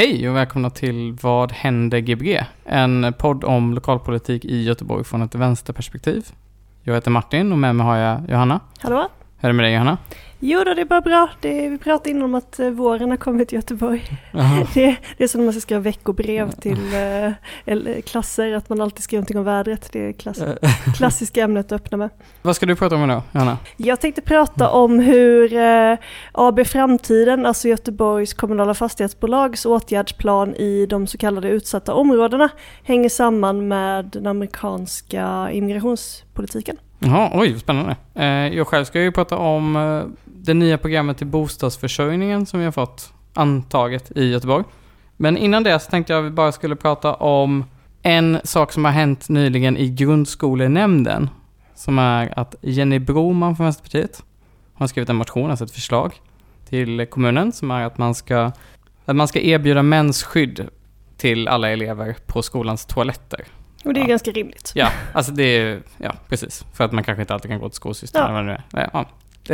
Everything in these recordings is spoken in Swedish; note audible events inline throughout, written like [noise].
Hej och välkomna till Vad händer Gbg? En podd om lokalpolitik i Göteborg från ett vänsterperspektiv. Jag heter Martin och med mig har jag Johanna. Hallå? Hur är det med dig Johanna? Jo då, det är bara bra. Det, vi pratade innan om att eh, våren har kommit till Göteborg. [laughs] Det, det är som när man ska skriva veckobrev till eh, eller klasser, att man alltid skriver någonting om vädret. Det är klass, [laughs] klassiska ämnet att öppna med. Vad ska du prata om idag, Johanna? Jag tänkte prata om hur eh, AB Framtiden, alltså Göteborgs kommunala fastighetsbolags åtgärdsplan i de så kallade utsatta områdena hänger samman med den amerikanska immigrationspolitiken. Jaha, oj, spännande. Eh, jag själv ska ju prata om eh, det nya programmet till bostadsförsörjningen som vi har fått antaget i Göteborg. Men innan det så tänkte jag att vi bara skulle prata om en sak som har hänt nyligen i grundskolenämnden. Som är att Jenny Broman från Vänsterpartiet har skrivit en motion, alltså ett förslag till kommunen som är att man ska, att man ska erbjuda mensskydd till alla elever på skolans toaletter. Och det är Ja. ganska rimligt. Ja, alltså det är, ja precis. För att man kanske inte alltid kan gå till skolsystemet. Ja. eller vad det är. Ja,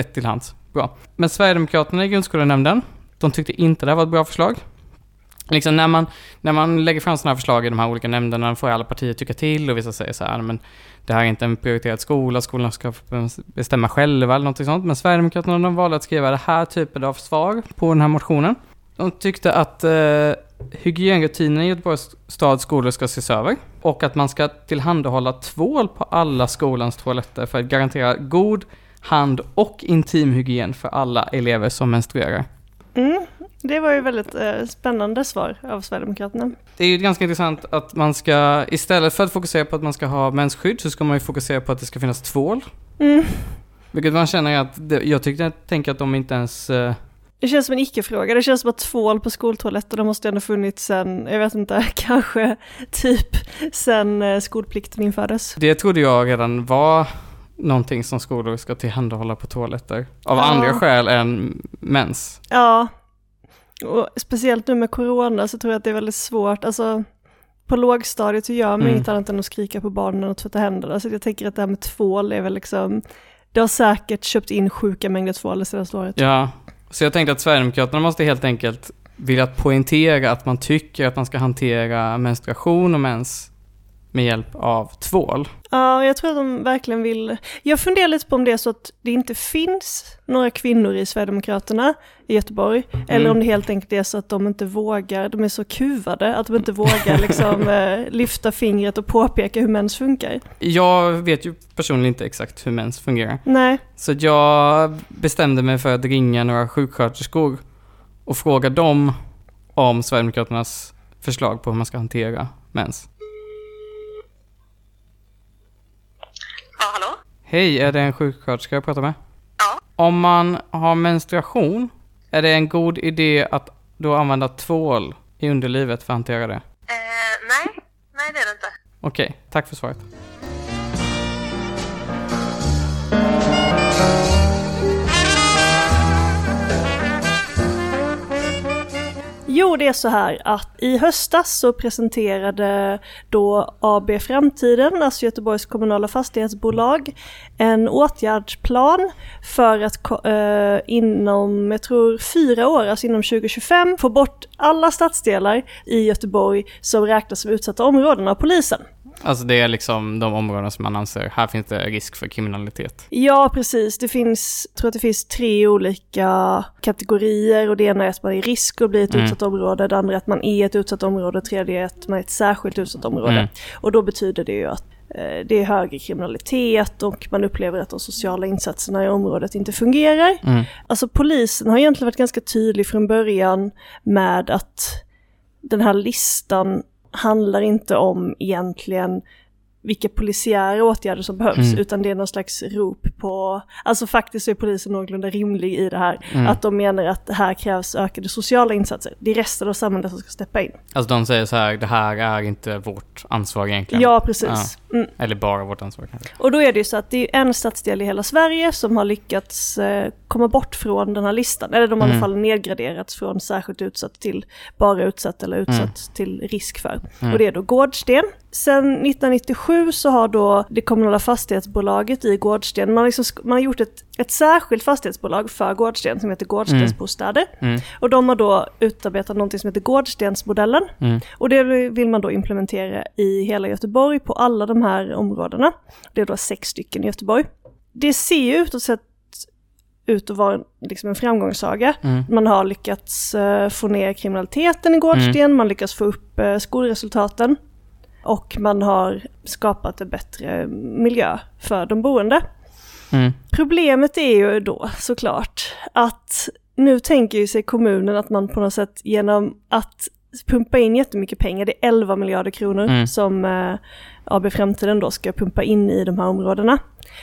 ett till hands. Bra. Men Sverigedemokraterna i grundskolenämnden, de tyckte inte det här var ett bra förslag. Liksom när man, när man lägger fram sådana här förslag i de här olika nämnderna får alla partier tycka till och vissa säger så här, men det här är inte en prioriterad skola, skolan ska bestämma själva eller något sånt. Men Sverigedemokraterna de valde att skriva det här typen av svar på den här motionen. De tyckte att eh, hygienrutinerna i Göteborgs stads skolor ska ses över och att man ska tillhandahålla tvål på alla skolans toaletter för att garantera god hand och intimhygien för alla elever som menstruerar. Mm, det var ju väldigt eh, spännande svar av Sverigedemokraterna. Det är ju ganska intressant att man ska, istället för att fokusera på att man ska ha mensskydd, så ska man ju fokusera på att det ska finnas tvål. Mm. Vilket man känner att, det, jag tyckte, jag tänker att de inte ens... eh, Det känns som en icke-fråga. Det känns som att tvål på skoltoaletter, de måste ändå funnits sen, jag vet inte, [laughs] kanske typ sen eh, skolplikten infördes. Det trodde jag redan var någonting som skolor ska tillhandahålla på toaletter. Av Ja. andra skäl än mens. Ja, och speciellt nu med corona så tror jag att det är väldigt svårt. Alltså, på lågstadiet så gör man Mm. inget annat än att skrika på barnen och tvätta händerna. Så jag tänker att det här med tvål är väl liksom, det har säkert köpt in sjuka mängder tvål det senaste året. Ja, så jag tänkte att Sverigedemokraterna måste helt enkelt vilja poängtera att man tycker att man ska hantera menstruation och mens med hjälp av tvål. Ja, jag tror att de verkligen vill. Jag funderar lite på om det är så att det inte finns några kvinnor i Sverigedemokraterna i Göteborg. Eller Mm. om det helt enkelt är så att de inte vågar, de är så kuvade att de inte vågar liksom [laughs] eh, lyfta fingret och påpeka hur mens funkar. Jag vet ju personligen inte exakt hur mens fungerar. Nej, Så jag bestämde mig för att ringa några sjuksköterskor och fråga dem om Sverigedemokraternas förslag på hur man ska hantera mens. Ja, hallå? Hej, är det en sjuksköterska jag pratar med? Ja. Om man har menstruation, är det en god idé att då använda tvål i underlivet för att hantera det? Eh, nej, nej det är det inte. Okej, tack för svaret. Jo, det är så här att i höstas så presenterade då AB Framtiden, alltså Göteborgs kommunala fastighetsbolag, en åtgärdsplan för att eh, inom, jag tror fyra år, alltså inom 2025, få bort alla stadsdelar i Göteborg som räknas som utsatta områden av polisen. Alltså det är liksom de områden som man anser, här finns det risk för kriminalitet. Ja, precis. Det finns, jag tror att det finns tre olika kategorier och det ena är att man är i risk att bli ett Mm. utsatt område, det andra är att man är ett utsatt område och det tredje är att man är ett särskilt utsatt område. Mm. Och då betyder det ju att eh, det är högre kriminalitet och man upplever att de sociala insatserna i området inte fungerar. Mm. Alltså polisen har egentligen varit ganska tydlig från början med att den här listan handlar inte om egentligen vilka polisiära åtgärder som behövs, Mm. utan det är någon slags rop på, alltså faktiskt är polisen någorlunda rimlig i det här, Mm. att de menar att det här krävs ökade sociala insatser. Det är resten av samhället som ska steppa in. Alltså de säger så här, det här är inte vårt ansvar egentligen. Ja, precis. Mm. Eller bara vårt ansvar kanske. Och då är det ju så att det är en stadsdel i hela Sverige som har lyckats eh, komma bort från den här listan. Eller de har i alla Mm. fall nedgraderats från särskilt utsatt till bara utsatt eller utsatt till risk för. Mm. Och det är då Gårdsten. Sen 1997 så har då det kommunala fastighetsbolaget i Gårdsten, man liksom, man har gjort ett, ett särskilt fastighetsbolag för Gårdsten som heter Gårdstensbostäder. Mm. Och de har då utarbetat någonting som heter Gårdstensmodellen. Mm. Och det vill man då implementera i hela Göteborg på alla de här områdena. Det är då sex stycken i Göteborg. Det ser ju utåt sett ut att vara en- liksom en framgångssaga. Mm. Man har lyckats eh, få ner kriminaliteten i Gårdsten, man lyckas få upp eh, skolresultaten och man har skapat en bättre miljö för de boende. Mm. Problemet är ju då såklart att nu tänker ju sig kommunen att man på något sätt genom att pumpa in jättemycket pengar, det är 11 miljarder kronor Mm. som eh, AB Framtiden då ska pumpa in i de här områdena,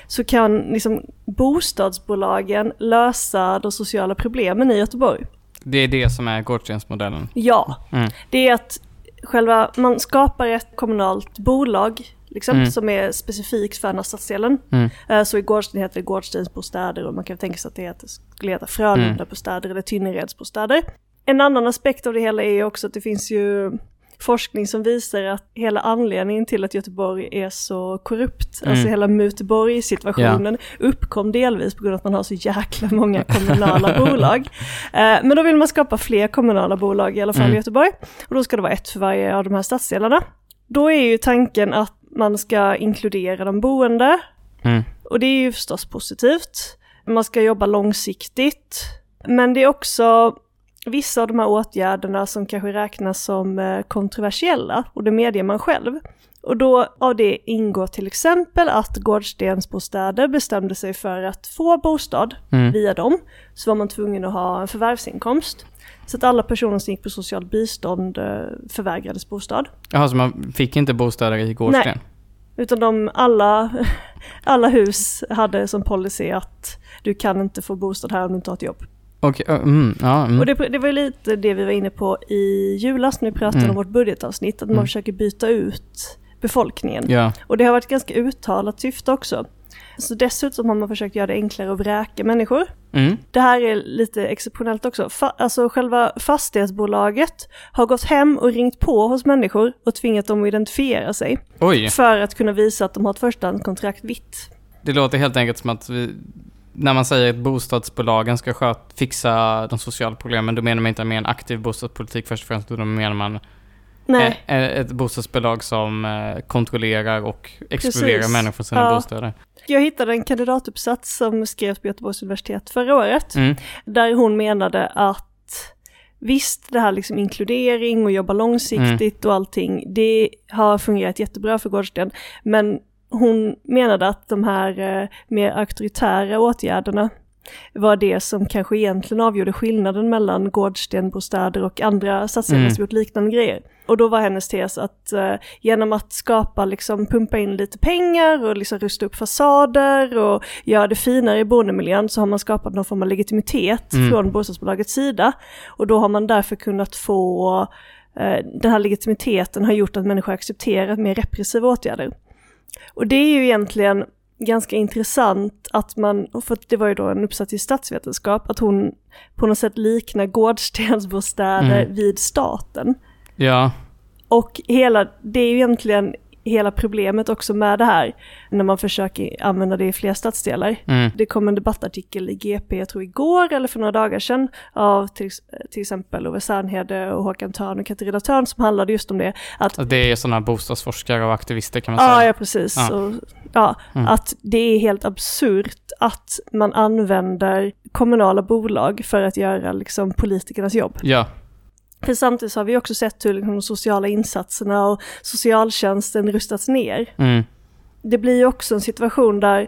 så kan liksom bostadsbolagen lösa de sociala problemen i Göteborg. Det är det som är Gårdstensmodellen. Ja, Mm. det är att själva, man skapar ett kommunalt bolag liksom, Mm. som är specifikt för den här stadsdelen. Mm. Eh, Så i Gårdsten heter det Gårdstensbostäder och man kan tänka sig att det heter, skulle heta Frölundabostäder eller Tynneredsbostäder. En annan aspekt av det hela är ju också att det finns ju forskning som visar att hela anledningen till att Göteborg är så korrupt, Mm. alltså hela Muteborg-situationen, uppkom delvis på grund av att man har så jäkla många [laughs] kommunala bolag. Eh, Men då vill man skapa fler kommunala bolag i alla fall Mm. i Göteborg. Och då ska det vara ett för varje av de här stadsdelarna. Då är ju tanken att man ska inkludera de boende, Mm. och det är ju förstås positivt. Man ska jobba långsiktigt. Men det är också vissa av de här åtgärderna som kanske räknas som eh, kontroversiella och det medger man själv. Och då av det ingår till exempel att Gårdstensbostäder bestämde sig för att få bostad Mm. via dem så var man tvungen att ha en förvärvsinkomst. Så att alla personer som gick på socialt bistånd eh, förvägrades bostad. Jaha, så man fick inte bostäder i Gårdsten? Utan de, alla, [laughs] alla hus hade som policy att du kan inte få bostad här om du inte har ett jobb. Okej, ö, mm, ja. Mm. Och det, det var lite det vi var inne på i julas när vi pratade Mm. om vårt budgetavsnitt, att man Mm. försöker byta ut befolkningen. Ja. Och det har varit ganska uttalat syfte också. Så dessutom har man försökt göra det enklare att vräka människor. Mm. Det här är lite exceptionellt också. Fa- alltså själva fastighetsbolaget har gått hem och ringt på hos människor och tvingat dem att identifiera sig. Oj, För att kunna visa att de har ett förstahandskontrakt vitt. det låter helt enkelt som att vi, när man säger att bostadsbolagen ska sköt, fixa de sociala problemen, då menar man inte med en aktiv bostadspolitik först och främst, då menar man Nej, ett bostadsbolag som eh, kontrollerar och exkluderar Precis. människor från sina Ja. bostäder. jag hittade en kandidatuppsats som skrevs på Göteborgs universitet förra året. Mm. Där hon menade att visst, det här liksom inkludering och jobba långsiktigt och allting, det har fungerat jättebra för Gårdsten. Men hon menade att de här eh, mer auktoritära åtgärderna var det som kanske egentligen avgjorde skillnaden mellan Gårdstenbostäder och andra stadsdelar Mm. som gjort liknande grejer. Och då var hennes tes att eh, genom att skapa, liksom pumpa in lite pengar och liksom rusta upp fasader och göra det finare i boendemiljön så har man skapat någon form av legitimitet Mm. från bostadsbolagets sida. Och då har man därför kunnat få, eh, den här legitimiteten har gjort att människor accepterat mer repressiva åtgärder. Och det är ju egentligen ganska intressant att man, för det var ju då en uppsats i statsvetenskap, att hon på något sätt liknar gårdstensbostäder Mm. vid staten. Ja, Och hela, det är ju egentligen hela problemet också med det här, när man försöker använda det i fler stadsdelar. mm. Det kom en debattartikel i GP, jag tror igår eller för några dagar sedan, av till, till exempel Ove Sernhede och Håkan Törn och Katarina Törn som handlade just om det. Att, det är sådana bostadsforskare och aktivister kan man ja, säga. ja precis. Ja. Och, ja, Mm. Att det är helt absurt att man använder kommunala bolag för att göra liksom, politikernas jobb. Ja, För samtidigt har vi också sett hur liksom, de sociala insatserna och socialtjänsten rustats ner. mm. det blir ju också en situation där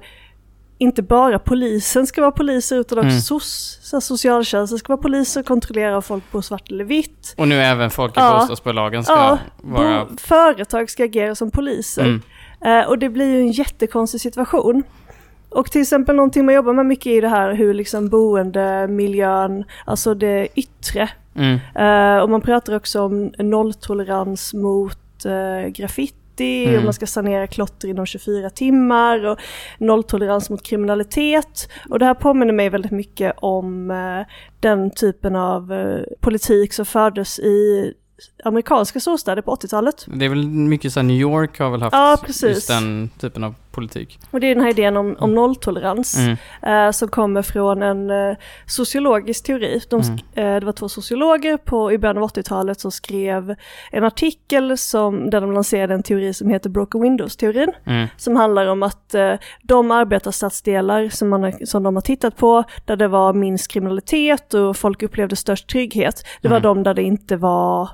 inte bara polisen ska vara poliser utan också Mm. SOS, så socialtjänsten ska vara poliser och kontrollera om folk bor svart eller vitt. Och nu även folk i Ja. bostadsbolagen ska Ja, vara... Företag ska agera som poliser. Mm. Eh, och det blir ju en jättekonstig situation. Och till exempel någonting man jobbar med mycket i det här hur liksom boendemiljön, alltså det yttre. Mm. Eh, och man pratar också om nolltolerans mot eh, graffiti Mm. och man ska sanera klotter inom 24 timmar och nolltolerans mot kriminalitet. Och det här påminner mig väldigt mycket om eh, den typen av politik som fördes i amerikanska storstäder på 80-talet. Det är väl mycket så här, New York har väl haft Ja, precis. just den typen av politik. Och det är den här idén om, om nolltolerans Mm. eh, som kommer från en eh, sociologisk teori. De, sk- eh, det var två sociologer på, i början av 80-talet som skrev en artikel som, där de lanserade en teori som heter Broken Windows-teorin. Mm. Som handlar om att eh, de arbetarstadsdelar som, man, som de har tittat på, där det var minst kriminalitet och folk upplevde störst trygghet, det var Mm. de där det inte var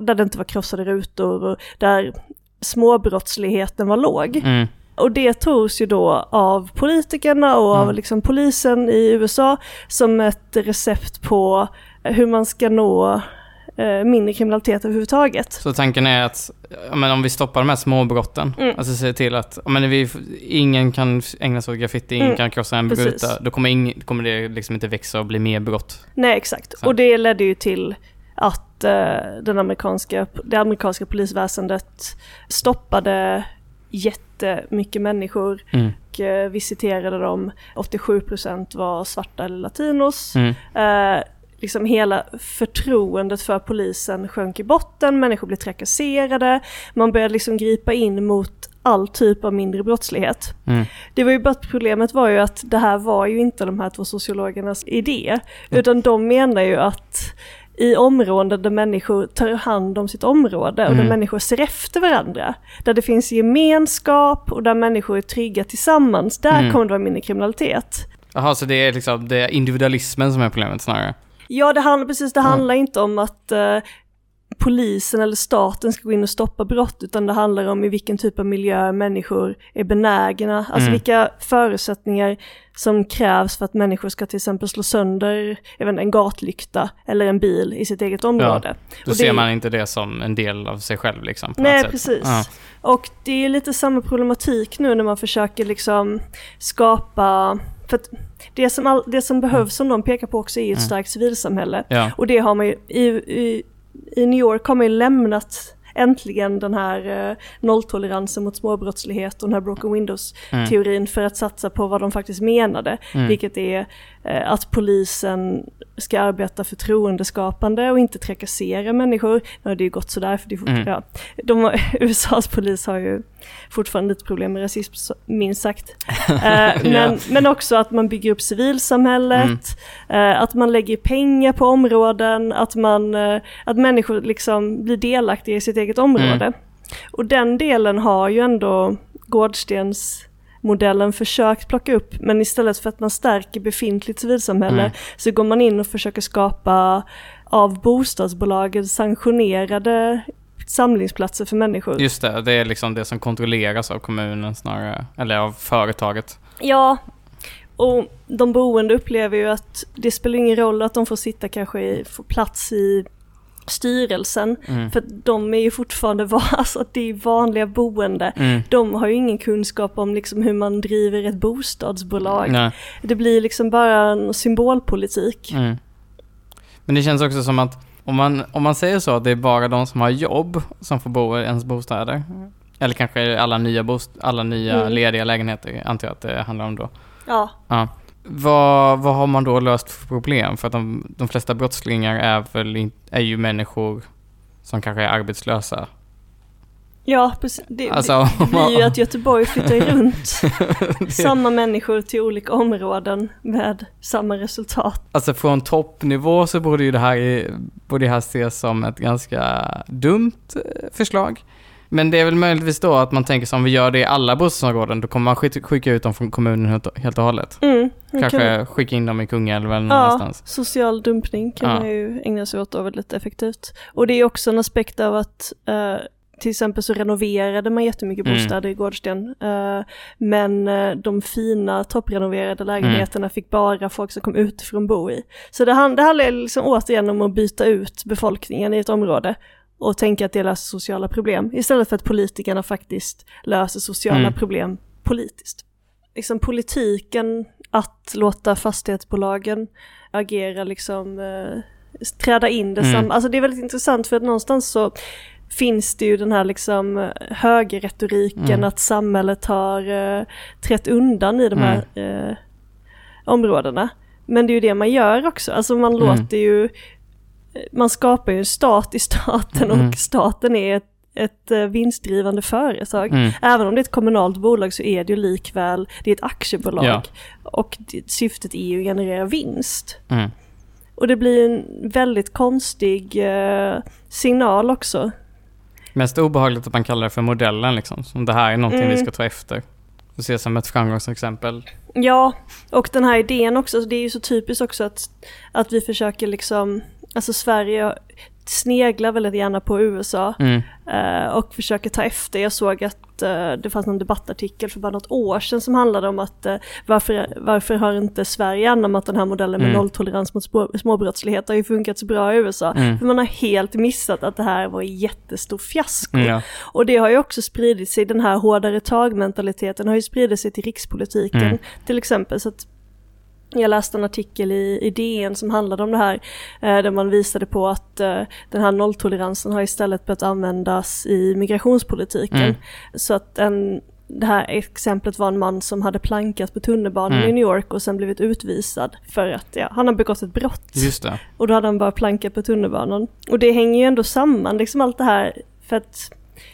där det inte var krossade rutor och där småbrottsligheten var låg. Mm. Och det tros ju då av politikerna och av Mm. liksom polisen i USA som ett recept på hur man ska nå eh, mindre kriminalitet överhuvudtaget. Så tanken är att men om vi stoppar de här småbrotten, Mm. alltså se till att men vi, ingen kan ägna sig åt graffiti, ingen Mm. kan krossa en Precis. ruta, då kommer, ing, kommer det liksom inte växa och bli mer brott. Nej, exakt. Så. Och det ledde ju till att eh, den amerikanska, det amerikanska polisväsendet stoppade jättemycket människor Mm. och eh, visiterade dem. 87% var svarta eller latinos. Mm. Eh, liksom hela förtroendet för polisen sjönk i botten, människor blev trakasserade, man började liksom gripa in mot all typ av mindre brottslighet. Mm. Det var ju bara problemet var ju att det här var ju inte de här två sociologernas idé, utan de menar ju att i områden där människor tar hand om sitt område och där Mm. människor ser efter varandra, där det finns gemenskap och där människor är trygga tillsammans, där Mm. kommer det vara mindre kriminalitet. Jaha, så det är liksom det är individualismen som är problemet snarare? Ja, det handlar precis, det Mm. handlar inte om att eh, polisen eller staten ska gå in och stoppa brott, utan det handlar om i vilken typ av miljö människor är benägna, alltså Mm. vilka förutsättningar som krävs för att människor ska till exempel slå sönder inte, en gatlykta eller en bil i sitt eget område. Då Och ser det- man inte det som en del av sig själv liksom? Nej, precis. Ja. Och det är lite samma problematik nu när man försöker liksom skapa, för att det som, all, det som behövs som de pekar på också är ett Mm. starkt civilsamhälle. Ja. Och det har man ju, i, i, i New York har man ju lämnat äntligen den här eh, nolltoleransen mot småbrottslighet och den här broken windows-teorin för att satsa på vad de faktiskt menade. Mm. Vilket är att polisen ska arbeta förtroendeskapande och inte trakassera människor. Nu har det ju gått sådär för det är fort, Mm. ja, de [laughs] USAs polis har ju fortfarande lite problem med rasism, minst sagt. [laughs] Eh, men, Ja. men också att man bygger upp civilsamhället, eh, att man lägger pengar på områden, att, man, eh, att människor liksom blir delaktiga i sitt eget område. Och den delen har ju ändå Gårdstens modellen försökt plocka upp, men istället för att man stärker befintligt civilsamhälle Mm. så går man in och försöker skapa av bostadsbolagen sanktionerade samlingsplatser för människor. Just det, det är liksom det som kontrolleras av kommunen snarare, eller av företaget. Ja, och de boende upplever ju att det spelar ingen roll att de får sitta kanske i, få plats i styrelsen, Mm. för de är ju fortfarande, [laughs] alltså det är vanliga boende. Mm. De har ju ingen kunskap om liksom hur man driver ett bostadsbolag. Nej. Det blir liksom bara en symbolpolitik. Mm. Men det känns också som att om man, om man säger så att det är bara de som har jobb som får bo i ens bostäder. Eller kanske alla nya, bost, alla nya Mm. lediga lägenheter, antar jag att det handlar om då. Ja, Ja. Vad, vad har man då löst för problem? För att de, de flesta brottslingar är väl in, är ju människor som kanske är arbetslösa. ja precis. Det, Alltså, det blir ju att Göteborg flyttar [laughs] runt det, samma människor till olika områden med samma resultat. alltså från toppnivå så borde ju det här, borde det här ses som ett ganska dumt eh, förslag. Men det är väl möjligtvis då att man tänker sig om vi gör det i alla bostadsområden, då kommer man skicka- ut dem från kommunen helt, och hållet. Mm, Kanske kan- skicka in dem i Kungälven eller Ja, någonstans. social dumpning kan Ja. man ju ägna sig åt då väldigt effektivt. Och det är också en aspekt av att eh, till exempel så renoverade man jättemycket Mm. bostäder i Gårdsten. eh, men eh, de fina topprenoverade lägenheterna fick bara folk som kom utifrån bo i. Så det, hand, det handlar liksom återigen om att byta ut befolkningen i ett område. Och tänka att det löser sociala problem istället för att politikerna faktiskt löser sociala Mm. problem politiskt. Liksom politiken att låta fastighetsbolagen agera liksom eh, träda in det Mm. Alltså det är väldigt intressant för att någonstans så finns det ju den här liksom eh, högerretoriken Mm. att samhället har uh, trätt undan i de här eh, områdena. Men det är ju det man gör också, alltså man Mm. låter ju, man skapar ju en stat i staten Mm. och staten är ett, ett eh, vinstdrivande företag. Mm. Även om det är ett kommunalt bolag så är det ju likväl, det är ett aktiebolag. Ja. Och det, syftet är ju att generera vinst. Mm. Och det blir en väldigt konstig eh, signal också. Mest obehagligt att man kallar det för modellen liksom. Som det här är någonting vi Mm. ska ta efter. Och se som ett framgångsexempel. Ja, och den här idén också, det är ju så typiskt också att, att vi försöker liksom, alltså Sverige sneglar väldigt gärna på USA Mm. eh, och försöker ta efter. Jag såg att eh, det fanns en debattartikel för bara något år sedan som handlade om att eh, varför, varför har inte Sverige anammat den här modellen med Mm. nolltolerans mot små- småbrottslighet? Det har ju funkat så bra i USA. Mm. För man har helt missat att det här var en jättestor fiasko. Ja. Och det har ju också spridit sig, den här hårdare tag-mentaliteten har ju spridit sig till rikspolitiken Mm. till exempel. Så att jag läste en artikel i, i DN som handlade om det här, eh, där man visade på att eh, den här nolltoleransen har istället börjat användas i migrationspolitiken. Mm. Så att en, det här exemplet var en man som hade plankat på tunnelbanan Mm. i New York och sen blivit utvisad för att ja, han har begått ett brott. Just det. Och då hade han bara plankat på tunnelbanan. Och det hänger ju ändå samman, liksom allt det här. För att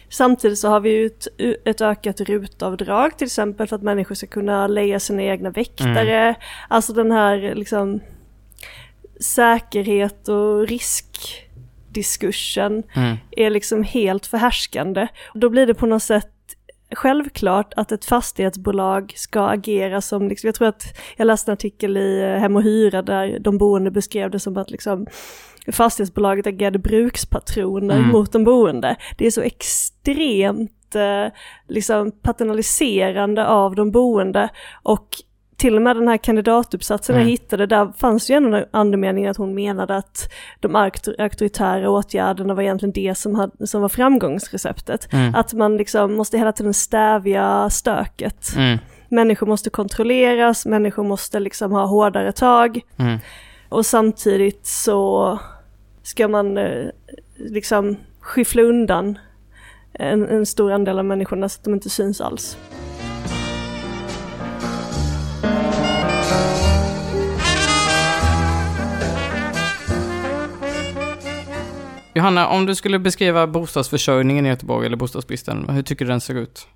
samtidigt så har vi ju ett, ett ökat rutavdrag till exempel för att människor ska kunna leja sina egna väktare. Alltså den här liksom säkerhet och riskdiskursen Mm. är liksom helt förhärskande. Då blir det på något sätt självklart att ett fastighetsbolag ska agera som, liksom, jag tror att jag läste en artikel i eh, Hem och Hyra där de boende beskrev det som att liksom fastighetsbolaget agerade brukspatroner Mm. mot de boende. Det är så extremt eh, liksom paternaliserande av de boende och till och med den här kandidatuppsatsen jag Mm. hittade, där fanns ju ändå en andemening att hon menade att de auktor- auktoritära åtgärderna var egentligen det som, hade, som var framgångsreceptet. Mm. Att man liksom måste hela tiden stävja stöket. Mm. Människor måste kontrolleras, människor måste liksom ha hårdare tag Mm. och samtidigt så ska man eh, liksom skyffla undan en, en stor andel av människorna så att de inte syns alls. Johanna, om du skulle beskriva bostadsförsörjningen i Göteborg eller bostadsbristen, hur tycker du den ser ut?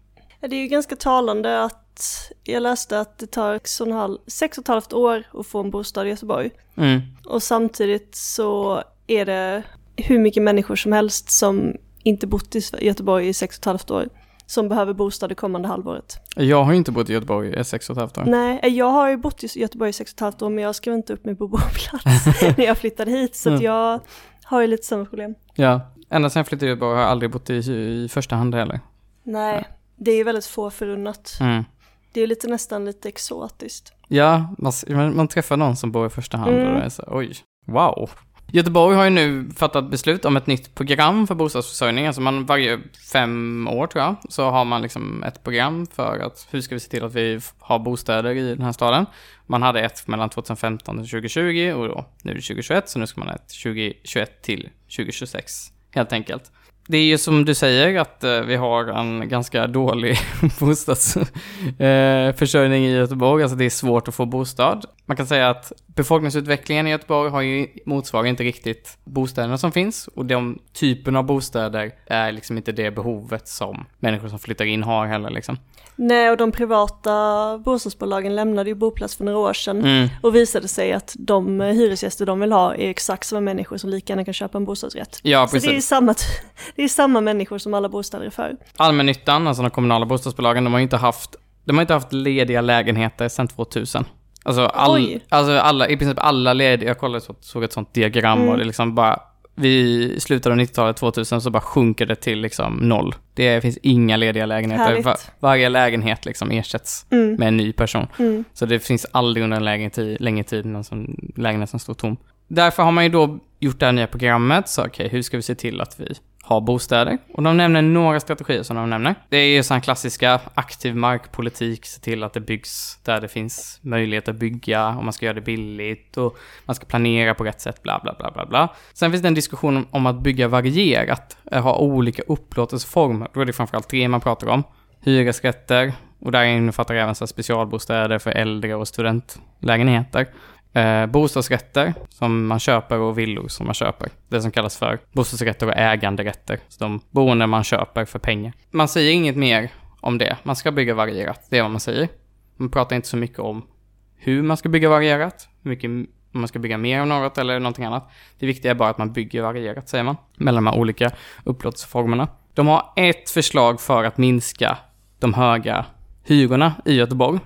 Det är ju ganska talande att jag läste att det tar sex och, halv, sex och ett halvt år att få en bostad i Göteborg. Mm. Och samtidigt så är det hur mycket människor som helst som inte bott i Göteborg i sex och ett halvt år som behöver bostad det kommande halvåret. Jag har inte bott i Göteborg i sex och ett halvt år. Nej, jag har ju bott i Göteborg i sex och ett halvt år men jag skrev inte upp mig på boplats [laughs] när jag flyttade hit så att Mm. jag har ju lite samma problem. Ja. Ända sedan jag flyttade till Göteborg har jag aldrig bott i, i första hand heller. Nej, det är ju väldigt få förunnat. Mm. Det är lite nästan lite exotiskt. Ja, man, man, träffar någon som bor i första hand Mm. och är så, oj, wow. Göteborg har ju nu fattat beslut om ett nytt program för bostadsförsörjning. Alltså man varje fem år tror jag, så har man liksom ett program för att hur ska vi se till att vi har bostäder i den här staden. Man hade ett mellan 2015 och 2020 och då, nu är det 2021, så nu ska man ha ett 2021 till 2026 helt enkelt. Det är ju som du säger att eh, vi har en ganska dålig [laughs] bostadsförsörjning eh, i Göteborg. Alltså det är svårt att få bostad. Man kan säga att befolkningsutvecklingen i Göteborg har ju motsvarar inte riktigt bostäderna som finns. Och de typen av bostäder är liksom inte det behovet som människor som flyttar in har heller liksom. Nej, och de privata bostadsbolagen lämnade ju boplats för några år sedan Mm. och visade sig att de hyresgäster de vill ha är exakt samma människor som lika gärna kan köpa en bostadsrätt. Ja, Så det är, precis. samma, [laughs] det är samma människor som alla bostäder är för. Allmännyttan, alltså de kommunala bostadsbolagen, de har ju inte haft, de har inte haft lediga lägenheter sedan 2000. Alltså, all, alltså alla, i princip alla lediga, jag kollade så, såg ett sånt diagram Mm. och det liksom bara, vid slutet av 90-talet, 2000, så bara sjunker det till liksom noll. Det finns inga lediga lägenheter. Härligt. Va, varje lägenhet liksom ersätts Mm. med en ny person. Mm. Så det finns aldrig under en tid, längre tid någon sån lägenhet som står tom. Därför har man ju då gjort det här nya programmet, så okej, hur ska vi se till att vi ha bostäder. Och de nämner några strategier som de nämner. Det är ju sån klassiska aktiv markpolitik, se till att det byggs där det finns möjlighet att bygga och man ska göra det billigt och man ska planera på rätt sätt, bla bla bla bla bla. Sen finns det en diskussion om att bygga varierat, eh, ha olika upplåtelseformer. Då är det framförallt tre man pratar om. Hyresrätter, och där innefattar även så specialbostäder för äldre och studentlägenheter. Eh, bostadsrätter som man köper och villor som man köper. Det som kallas för bostadsrätter och äganderätter. Så de boenden man köper för pengar. Man säger inget mer om det. Man ska bygga varierat. Det är vad man säger. Man pratar inte så mycket om hur man ska bygga varierat. Hur mycket om man ska bygga mer av något eller någonting annat. Det viktiga är bara att man bygger varierat, säger man. Mellan de här olika upplåtelseformerna. De har ett förslag för att minska de höga hyrorna i Göteborg.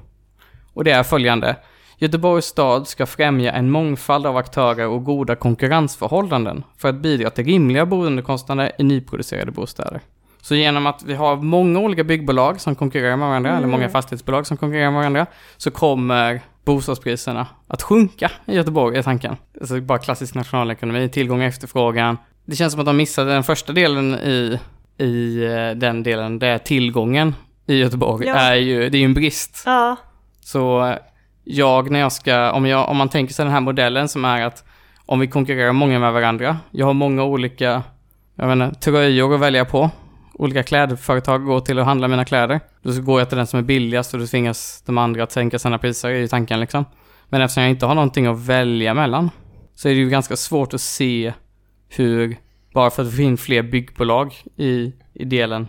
Och det är följande. Göteborgs stad ska främja en mångfald av aktörer och goda konkurrensförhållanden för att bidra till rimliga boendekostnader i nyproducerade bostäder. Så genom att vi har många olika byggbolag som konkurrerar med varandra, eller många fastighetsbolag som konkurrerar med varandra, så kommer bostadspriserna att sjunka i Göteborg, är tanken. Alltså bara klassisk nationalekonomi, tillgång och efterfrågan. Det känns som att de missade den första delen i, i eh, den delen, det är tillgången i Göteborg, Ja. är ju, det är ju en brist. Ja, Så jag, när jag ska, om, jag, om man tänker sig den här modellen som är att om vi konkurrerar många med varandra, jag har många olika, jag vet inte, tröjor att välja på, olika klädföretag går till att handla mina kläder. Då går jag till den som är billigast och då tvingas de andra att sänka sina priser, är ju tanken liksom. Men eftersom jag inte har någonting att välja mellan, så är det ju ganska svårt att se hur, bara för att det finns fler byggbolag i, i delen,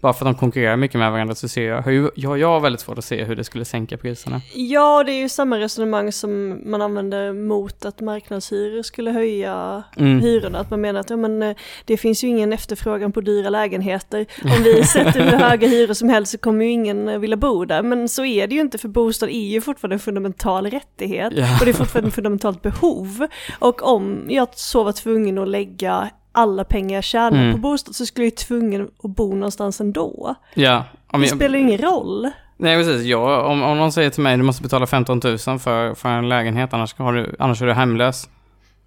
bara för att de konkurrerar mycket med varandra så ser jag, hur, jag, jag har väldigt svårt att se hur det skulle sänka priserna. ja det är ju samma resonemang som man använder mot att marknadshyror skulle höja Mm. hyrorna. Att man menar att ja, men, eh, det finns ju ingen efterfrågan på dyra lägenheter. [laughs] Om vi sätter hur höga hyror som helst så kommer ju ingen eh, vilja bo där. Men så är det ju inte för bostad är ju fortfarande en fundamental rättighet. Ja. Och det är fortfarande ett fundamentalt behov. Och om jag så var tvungen att lägga alla pengar jag tjänar Mm. på bostad så skulle jag ju tvungen att bo någonstans ändå. Ja, Det jag, spelar ju ingen roll. nej precis. Jag, om, om någon säger till mig du måste betala 15 000 för, för en lägenhet annars, har du, annars är du hemlös.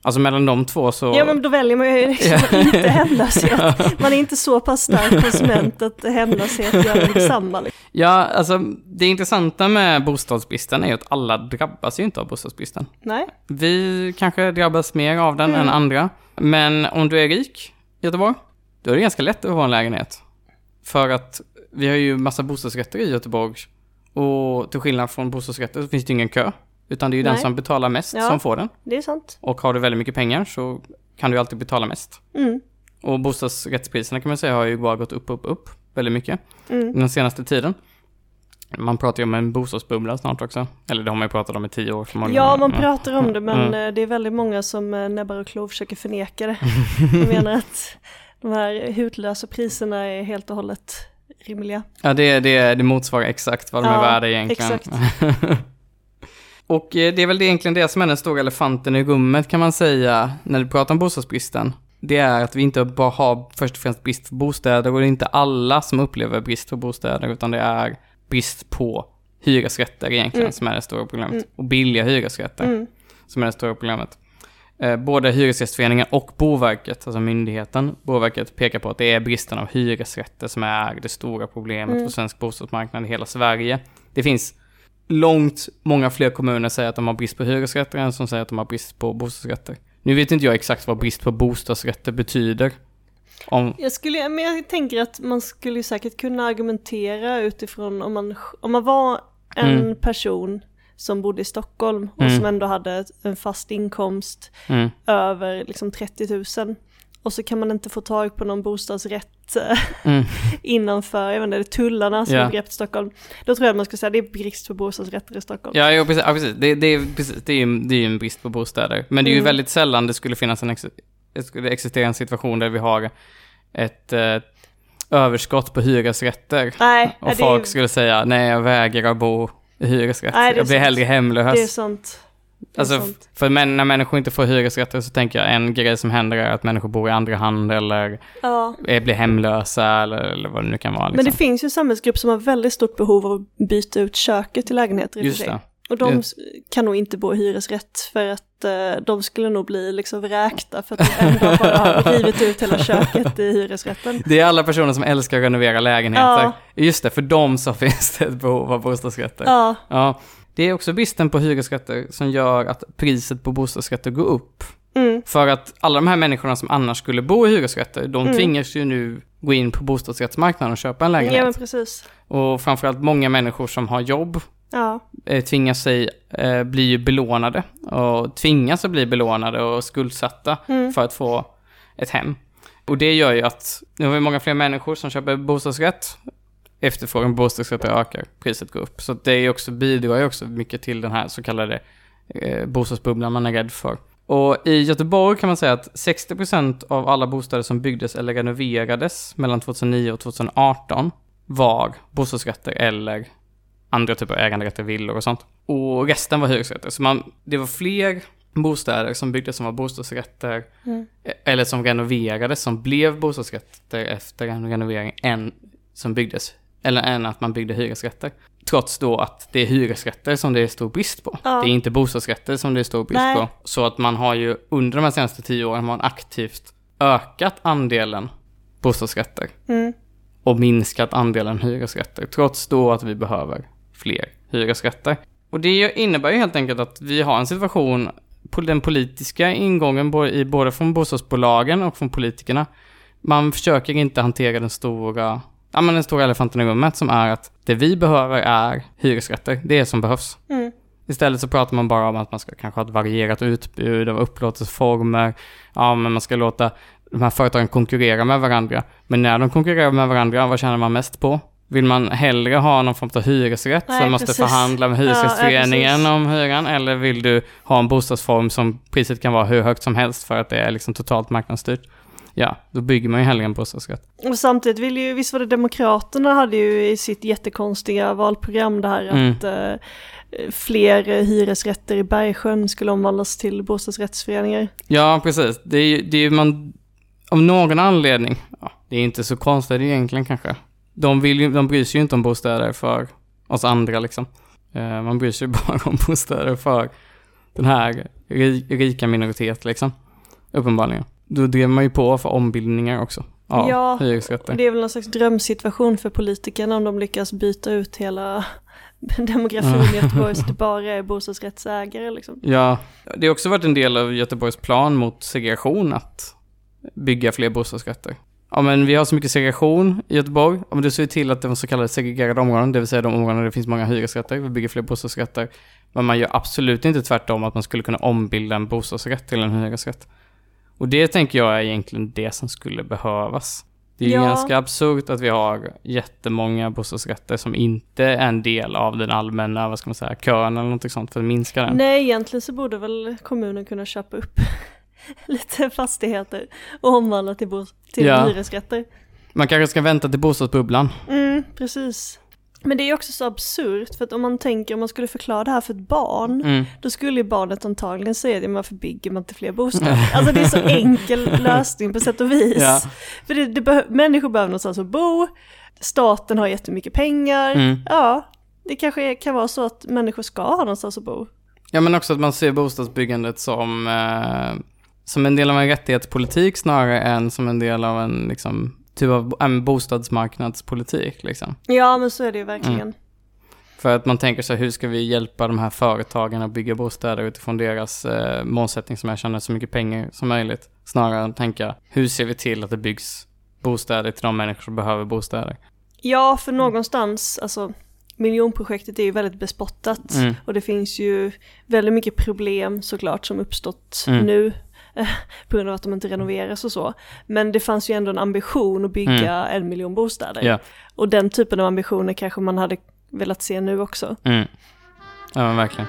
Alltså mellan de två så... Ja men då väljer man ju liksom [laughs] inte hemlöshet. [laughs] Man är inte så pass stark konsument att hemlöshet gör detsamma. liksom. Ja, alltså det intressanta med bostadsbristen är ju att alla drabbas ju inte av bostadsbristen. Nej. Vi kanske drabbas mer av den än andra. Men om du är rik i Göteborg, då är det ganska lätt att få en lägenhet. För att vi har ju massa bostadsrätter i Göteborg. Och till skillnad från bostadsrätter så finns det ingen kö. Utan det är ju den Nej. som betalar mest Ja. som får den. Det är sant. Och har du väldigt mycket pengar så kan du alltid betala mest. Mm. Och bostadsrättspriserna kan man säga har ju bara gått upp, upp, upp väldigt mycket Mm. den senaste tiden. Man pratar ju om en bostadsbubbla snart också. Eller det har man ju pratat om i tio år förmodligen. Ja, man pratar om det men Mm. eh, det är väldigt många som eh, näbbar och klor försöker förneka det. [laughs] De menar att de här hutlösa priserna är helt och hållet rimliga. Ja, det, det, det motsvarar exakt vad de är Ja, värda egentligen. exakt. [laughs] och eh, det är väl det egentligen det som är den stora elefanten i rummet kan man säga när du pratar om bostadsbristen. Det är att vi inte bara har först och främst brist på bostäder och det är inte alla som upplever brist på bostäder utan det är brist på hyresrätter egentligen Mm. som är det stora problemet. Mm. Och billiga hyresrätter Mm. som är det stora problemet. Eh, både Hyresgästföreningen och Boverket, alltså myndigheten, Boverket pekar på att det är bristen av hyresrätter som är det stora problemet Mm. för svensk bostadsmarknad i hela Sverige. Det finns långt många fler kommuner säger att de har brist på hyresrätter än som säger att de har brist på bostadsrätter. Nu vet inte jag exakt vad brist på bostadsrätter betyder. Om, Jag, skulle, men jag tänker att man skulle säkert kunna argumentera utifrån om man, om man var en Mm. person som bodde i Stockholm och Mm. som ändå hade en fast inkomst mm, över liksom 30 000 och så kan man inte få tag på någon bostadsrätt eh, mm, [laughs] innanför, jag vet inte, det är tullarna som Ja. i Stockholm. Då tror jag att man ska säga att det är brist på bostadsrätter i Stockholm. Ja, jo, precis. Ja, precis. Det, det, är, precis. Det, är ju, det är ju en brist på bostäder. Men det är ju Mm. väldigt sällan det skulle finnas en, det skulle existera en situation där vi har ett eh, överskott på hyresrätter. Nej, Och folk är, skulle säga, nej jag vägrar bo i hyresrätt. Nej, jag blir sant. hellre hemlös. det är sant. Det är alltså, sant. för män, när människor inte får hyresrätter så tänker jag en grej som händer är att människor bor i andra hand eller Ja. blir hemlösa eller, eller vad det nu kan vara. Liksom. Men det finns ju samhällsgrupp som har väldigt stort behov av att byta ut köket i lägenheter i Just det. Och de Det- s- kan nog inte bo i hyresrätt för att eh, de skulle nog bli liksom vräkta för att de ändå bara har rivit ut hela köket i hyresrätten. Det är alla personer som älskar att renovera lägenheter. Ja. Just det, för dem så [laughs] finns det ett behov av bostadsrätter. Ja, Ja, det är också bristen på hyresrätter som gör att priset på bostadsrätter går upp. mm, För att alla de här människorna som annars skulle bo i hyresrätter, de Mm. tvingas ju nu gå in på bostadsrättsmarknaden och köpa en lägenhet. ja men precis. Och framförallt många människor som har jobb Ja, eh, tvingas sig, eh, bli ju belånade och tvingas att bli belånade och skuldsatta Mm. för att få ett hem. Och det gör ju att nu har vi många fler människor som köper bostadsrätt. Efterfrågan på bostadsrätter ökar, priset går upp. Så det är också, bidrar ju också mycket till den här så kallade eh, bostadsbubblan man är rädd för. Och i Göteborg kan man säga att 60% av alla bostäder som byggdes eller renoverades mellan 2009 och 2018 var bostadsrätter eller andra typer av äganderätter, villor och sånt. Och resten var hyresrätter. Så man, det var fler bostäder som byggdes som var bostadsrätter Mm. eh, eller som renoverades som blev bostadsrätter efter en renovering än som byggdes, eller än att man byggde hyresrätter. Trots då att det är hyresrätter som det är stor brist på. Ja. Det är inte bostadsrätter som det är stor brist Nej. på. Så att man har ju under de här senaste tio åren har man aktivt ökat andelen bostadsrätter mm, och minskat andelen hyresrätter, trots då att vi behöver fler hyresrätter. Och det innebär ju helt enkelt att vi har en situation på den politiska ingången, både från bostadsbolagen och från politikerna. Man försöker inte hantera den stora, ja men den stora elefanten i rummet som är att det vi behöver är hyresrätter. Det är som behövs. mm, Istället så pratar man bara om att man ska kanske ha ett varierat utbud av upplåtelseformer. Ja, men man ska låta de här företagen konkurrera med varandra. Men när de konkurrerar med varandra, vad tjänar man mest på? Vill man hellre ha någon form av hyresrätt Nej, som måste precis. förhandla med Ja, ja, Hyresgästföreningen precis. om hyran? Eller vill du ha en bostadsform som priset kan vara hur högt som helst för att det är liksom totalt marknadsstyrt? Ja, då bygger man ju hellre en bostadsrätt. Och samtidigt vill ju, visst var det Demokraterna hade ju i sitt jättekonstiga valprogram det här Mm. att eh, fler hyresrätter i Bergsjön skulle omvandlas till bostadsrättsföreningar. Ja, precis. Det är ju, det är ju man, av någon anledning, ja, det är inte så konstigt egentligen kanske. De, vill ju, de bryr sig ju inte om bostäder för oss andra liksom. Eh, man bryr sig [laughs] bara om bostäder för den här ri, rika minoritet liksom. Uppenbarligen. Då drev man ju på för ombildningar också av Ja, hyresrätter. Det är väl någon slags drömsituation för politikerna om de lyckas byta ut hela [laughs] demografin i Göteborg så det bara är bostadsrättsägare liksom. Ja, det har också varit en del av Göteborgs plan mot segregation att bygga fler bostadsrätter. Ja, men vi har så mycket segregation i Göteborg. Om du ser till att det var så kallade segregerade områden, det vill säga de områden där det finns många hyresrätter, vi bygger fler bostadsrätter. Men man gör absolut inte tvärtom att man skulle kunna ombilda en bostadsrätt till en hyresrätt. Och det tänker jag är egentligen det som skulle behövas. Det är Ja. ganska absurt att vi har jättemånga bostadsrätter som inte är en del av den allmänna, vad ska man säga, kön eller något sånt för att minska den. Nej, egentligen så borde väl kommunen kunna köpa upp [laughs] lite fastigheter och omvandla till, bo- till Ja. hyresrätter. Man kanske ska vänta till bostadsbubblan. Mm, precis. Men det är också så absurt för att om man tänker om man skulle förklara det här för ett barn Mm. då skulle ju barnet antagligen säga det, men varför bygger man inte fler bostäder? [laughs] Alltså det är så enkel lösning på sätt och vis. Ja. För det, det behö- människor behöver någonstans att bo, staten har jättemycket pengar, Mm. ja, det kanske kan vara så att människor ska ha någonstans att bo. Ja, men också att man ser bostadsbyggandet som, eh, som en del av en rättighetspolitik snarare än som en del av en, liksom, typ av en bostadsmarknadspolitik. Liksom. Ja, men så är det ju verkligen. Mm. För att man tänker sig, hur ska vi hjälpa de här företagen att bygga bostäder utifrån deras eh, målsättning som är att tjäna så mycket pengar som möjligt. Snarare än att tänka, hur ser vi till att det byggs bostäder till de människor som behöver bostäder? Ja, för någonstans, alltså miljonprojektet är ju väldigt bespottat Mm. och det finns ju väldigt mycket problem såklart som uppstått Mm. nu [laughs] på grund av att de inte renoveras och så. Men det fanns ju ändå en ambition att bygga en miljon bostäder. Ja. Och den typen av ambitioner kanske man hade velat se nu också. Mm. Ja, men verkligen.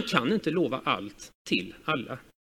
Man kan inte lova allt till alla.